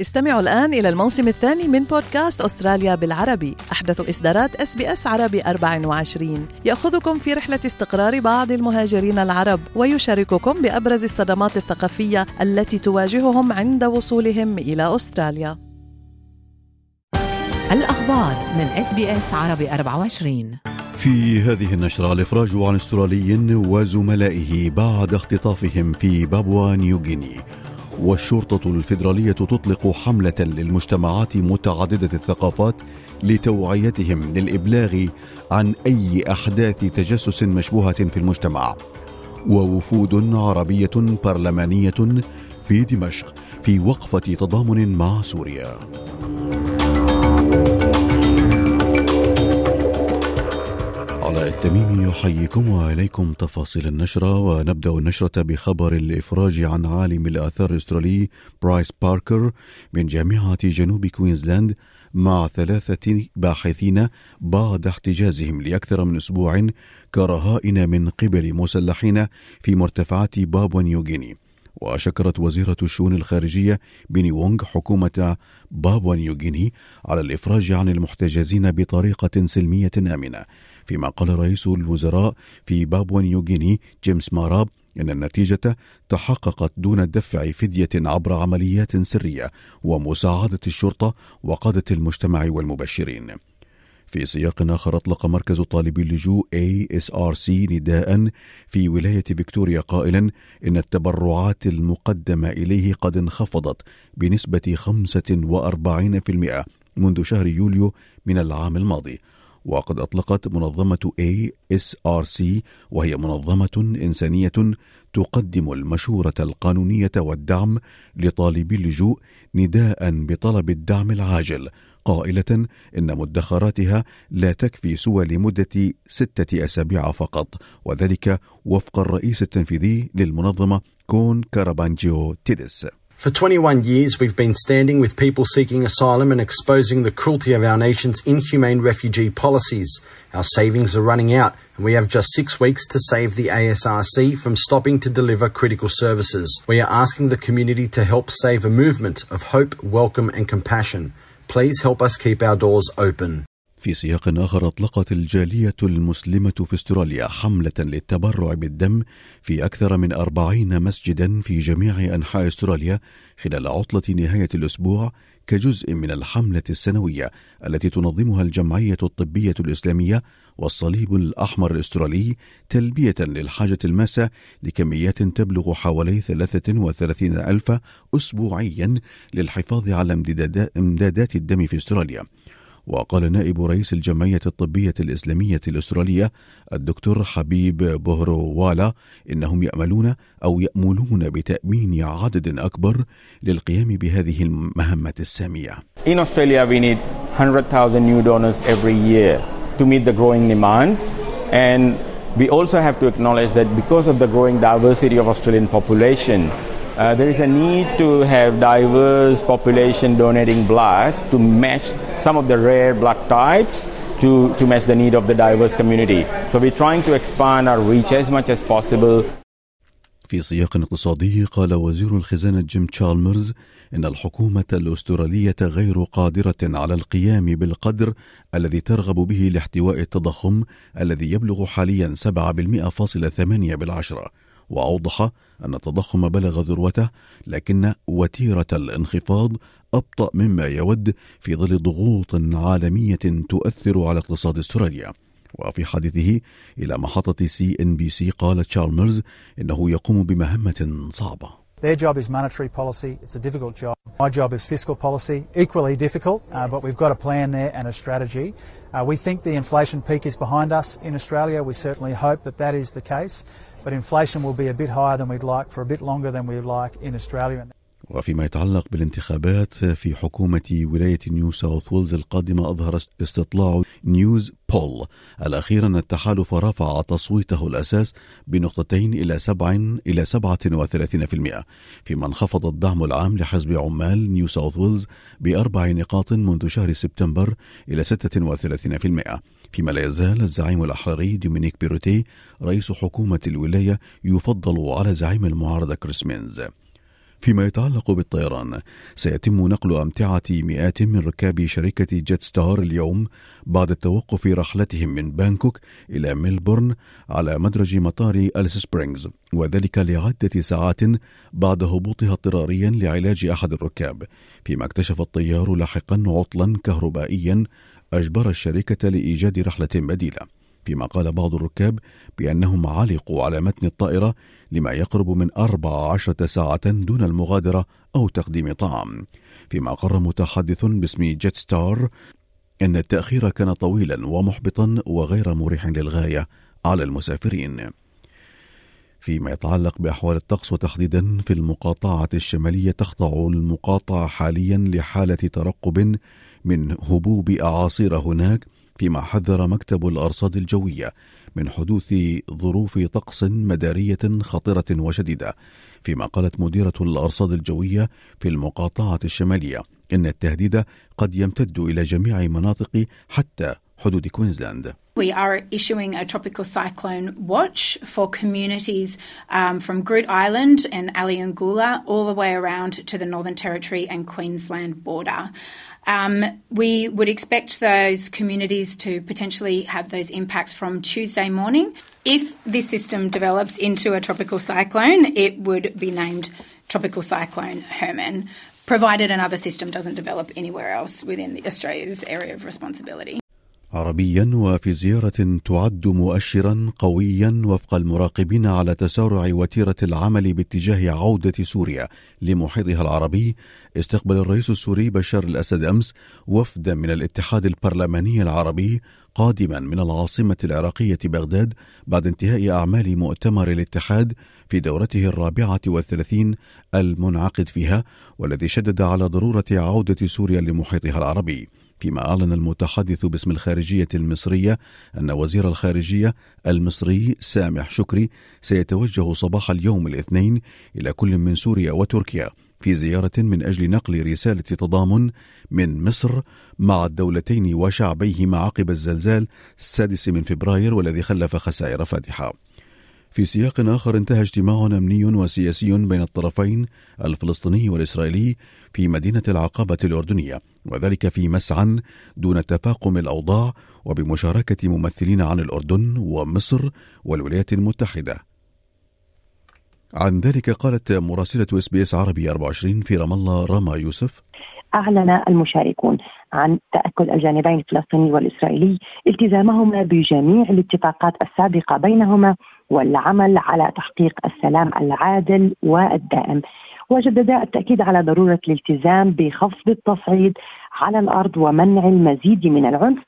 استمعوا الآن إلى الموسم الثاني من بودكاست أستراليا بالعربي. أحدث إصدارات SBS عربي 24 يأخذكم في رحلة استقرار بعض المهاجرين العرب ويشارككم بأبرز الصدمات الثقافية التي تواجههم عند وصولهم إلى أستراليا. الأخبار من SBS عربي 24 في هذه النشرة الإفراج عن أسترالي وزملائه بعد اختطافهم في بابوا نيوغيني والشرطة الفيدرالية تطلق حملة للمجتمعات متعددة الثقافات لتوعيتهم للإبلاغ عن أي أحداث تجسس مشبوهة في المجتمع. ووفود عربية برلمانية في دمشق في وقفة تضامن مع سوريا. علاء التميمي يحييكم وإليكم تفاصيل النشرة ونبدأ النشرة بخبر الإفراج عن عالم الآثار الأسترالي برايس باركر من جامعة جنوب كوينزلاند مع ثلاثة باحثين بعد احتجازهم لأكثر من أسبوع كرهائن من قبل مسلحين في مرتفعات بابوا نيوغيني. وشكرت وزيرة الشؤون الخارجية بيني وونغ حكومة بابوا نيوغيني على الإفراج عن المحتجزين بطريقة سلمية آمنة. فيما قال رئيس الوزراء في بابوا نيوغيني جيمس مارابي إن النتيجة تحققت دون دفع فدية عبر عمليات سرية ومساعدة الشرطة وقادة المجتمع والمبشرين. في سياق آخر أطلق مركز طالبي اللجوء ASRC نداء في ولاية فيكتوريا قائلا إن التبرعات المقدمة إليه قد انخفضت بنسبة 45% منذ شهر يوليو من العام الماضي وقد أطلقت منظمة ASRC وهي منظمة إنسانية تقدم المشورة القانونية والدعم لطالبي اللجوء نداء بطلب الدعم العاجل قائلة إن مدخراتها لا تكفي سوى لمدة ستة أسابيع فقط وذلك وفق الرئيس التنفيذي للمنظمة كون كارابانجيوتيدس For 21 years, we've been standing with people seeking asylum and exposing the cruelty of our nation's inhumane refugee policies. Our savings are running out, and we have just six weeks to save the ASRC from stopping to deliver critical services. We are asking the community to help save a movement of hope, welcome, and compassion. Please help us keep our doors open. في سياق آخر أطلقت الجالية المسلمة في أستراليا حملة للتبرع بالدم في أكثر من أربعين مسجدا في جميع أنحاء أستراليا خلال عطلة نهاية الأسبوع كجزء من الحملة السنوية التي تنظمها الجمعية الطبية الإسلامية والصليب الأحمر الأسترالي تلبية للحاجة الماسة لكميات تبلغ حوالي 33 ألف أسبوعيا للحفاظ على امدادات الدم في أستراليا. وقال نائب رئيس الجمعية الطبية الإسلامية الأسترالية الدكتور حبيب بوهروالا إنهم يأملون أو يأملون بتأمين عدد أكبر للقيام بهذه المهمة السامية. In Australia we need 100,000 new donors every year to meet the growing demands and we also have to acknowledge that because of the growing diversity of Australian population Uh, there is a need to have diverse population donating blood to match some of the rare blood types to, to match the need of the diverse community. So we're trying to expand our reach as much as possible. في سياق اقتصادي قال وزير الخزانة جيم تشالمرز إن الحكومة الأسترالية غير قادرة على القيام بالقدر الذي ترغب به لاحتواء التضخم الذي يبلغ حاليا 7.8 بالعشرة وأوضح أن التضخم بلغ ذروته لكن وتيرة الانخفاض أبطأ مما يود في ظل ضغوط عالمية تؤثر على اقتصاد استراليا. وفي حديثه إلى محطة سي إن بي سي قال تشارلمرز إنه يقوم بمهمة صعبة. Their job is monetary policy. It's a difficult job. My job is fiscal policy, equally difficult, uh, but we've got a plan there and a strategy. Uh, we think the inflation peak is behind us in Australia. We certainly hope that that is the case. But inflation will be a bit higher than we'd like for a bit longer than we'd like in Australia. وفيما يتعلق بالانتخابات في حكومة ولاية نيو ساوث ويلز القادمة أظهر استطلاع نيوز بول. الأخير أن التحالف رفع تصويته الأساس بنقطتين إلى سبع إلى سبعة وثلاثين في المئة فيما انخفض الدعم العام لحزب عمال نيو ساوث ويلز بأربع نقاط منذ شهر سبتمبر إلى ستة وثلاثين في المئة. فيما لا يزال الزعيم الأحراري دومينيك بيروتيه رئيس حكومة الولاية يفضل على زعيم المعارضة كريس مينز. فيما يتعلق بالطيران. سيتم نقل أمتعة مئات من ركاب شركة Jetstar اليوم بعد توقف رحلتهم من بانكوك إلى ميلبورن على مدرج مطار أليس سبرينغز وذلك لعدة ساعات بعد هبوطها اضطراريا لعلاج أحد الركاب. فيما اكتشف الطيار لاحقا عطلا كهربائيا أجبر الشركة لإيجاد رحلة بديلة. فيما قال بعض الركاب بأنهم علقوا على متن الطائرة لما يقرب من 14 ساعة دون المغادرة أو تقديم طعام. فيما قرر متحدث باسم جيت ستار أن التأخير كان طويلا ومحبطا وغير مريح للغاية على المسافرين. فيما يتعلق بأحوال الطقس وتحديدا في المقاطعة الشمالية تخضع المقاطعة حاليا لحالة ترقب من هبوب أعاصير هناك فيما حذر مكتب الأرصاد الجوية من حدوث ظروف طقس مدارية خطرة وشديدة فيما قالت مديرة الأرصاد الجوية في المقاطعة الشمالية. إن التهديد قد يمتد إلى جميع مناطق حتى حدود كوينزلاند We are issuing a tropical cyclone watch for communities um, from Groot Island and Aliangula all the way around to the Northern Territory and Queensland border. Um, we would expect those communities to potentially have those impacts from Tuesday morning. If this system develops into a tropical cyclone, it would be named Tropical Cyclone Herman, provided another system doesn't develop anywhere else within Australia's area of responsibility. عربيا وفي زيارة تعد مؤشرا قويا وفق المراقبين على تسارع وتيرة العمل باتجاه عودة سوريا لمحيطها العربي استقبل الرئيس السوري بشار الأسد أمس وفدا من الاتحاد البرلماني العربي قادما من العاصمة العراقية بغداد بعد انتهاء أعمال مؤتمر الاتحاد في دورته الرابعة والثلاثين المنعقد فيها والذي شدد على ضرورة عودة سوريا لمحيطها العربي. فيما أعلن المتحدث باسم الخارجية المصرية أن وزير الخارجية المصري سامح شكري سيتوجه صباح اليوم الاثنين إلى كل من سوريا وتركيا في زيارة من أجل نقل رسالة تضامن من مصر مع الدولتين وشعبيهما عقب الزلزال السادس من فبراير والذي خلف خسائر فادحة. في سياق آخر انتهى اجتماع أمني وسياسي بين الطرفين الفلسطيني والإسرائيلي في مدينة العقبة الأردنية وذلك في مسعى دون تفاقم الأوضاع وبمشاركة ممثلين عن الأردن ومصر والولايات المتحدة. عن ذلك قالت مراسلة SBS عربي 24 في رام الله راما يوسف. أعلن المشاركون عن تأكد الجانبين الفلسطيني والإسرائيلي التزامهما بجميع الاتفاقات السابقة بينهما والعمل على تحقيق السلام العادل والدائم. وجدد التأكيد على ضرورة الالتزام بخفض التصعيد على الأرض ومنع المزيد من العنف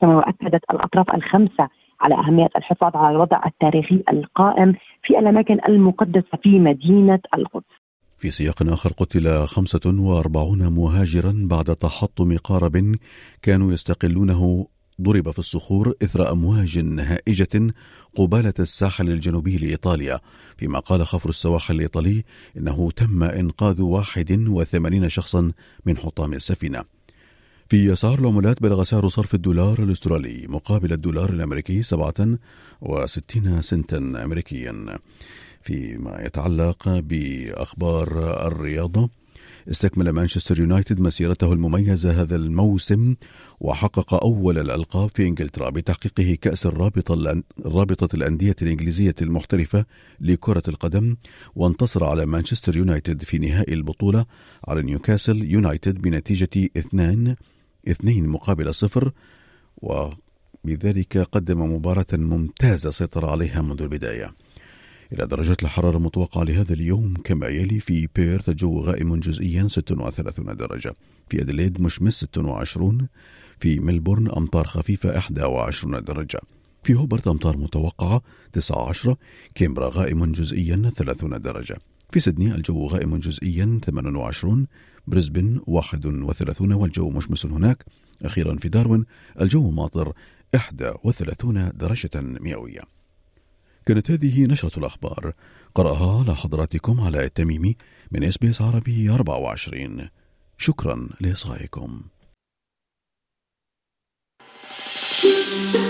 كما أكدت الأطراف الخمسة على أهمية الحفاظ على الوضع التاريخي القائم في الأماكن المقدسة في مدينة القدس. في سياق آخر قتل 45 مهاجرا بعد تحطم قارب كانوا يستقلونه ضرب في الصخور إثر أمواج هائجة قبالة الساحل الجنوبي لإيطاليا. فيما قال خفر السواحل الإيطالي إنه تم إنقاذ 81 شخصا من حطام السفينة. في أسعار العملات بلغ سعر صرف الدولار الأسترالي مقابل الدولار الأمريكي 67 سنتا أمريكيا. فيما يتعلق بأخبار الرياضة استكمل مانشستر يونايتد مسيرته المميزة هذا الموسم وحقق أول الألقاب في إنجلترا بتحقيقه كأس الرابطة رابطة الأندية الإنجليزية المحترفة لكرة القدم وانتصر على مانشستر يونايتد في نهائي البطولة على نيوكاسل يونايتد بنتيجة 2 2 مقابل صفر وبذلك قدم مباراة ممتازة سيطر عليها منذ البداية. إلى درجات الحرارة المتوقعة لهذا اليوم كما يلي في بيرث الجو غائم جزئيا 36 درجة. في أدليد مشمس 26 في ملبورن أمطار خفيفة 21 درجة. في هوبرت أمطار متوقعة 19 كيمبرا غائم جزئيا 30 درجة. في سيدني الجو غائم جزئيا 28 بريسبن 31 والجو مشمس هناك. أخيرا في داروين الجو ماطر 31 درجة مئوية. كانت هذه نشرة الأخبار. قرأها على حضراتكم علاء التميمي من SBS عربي 24 شكرا لإصغائكم. هل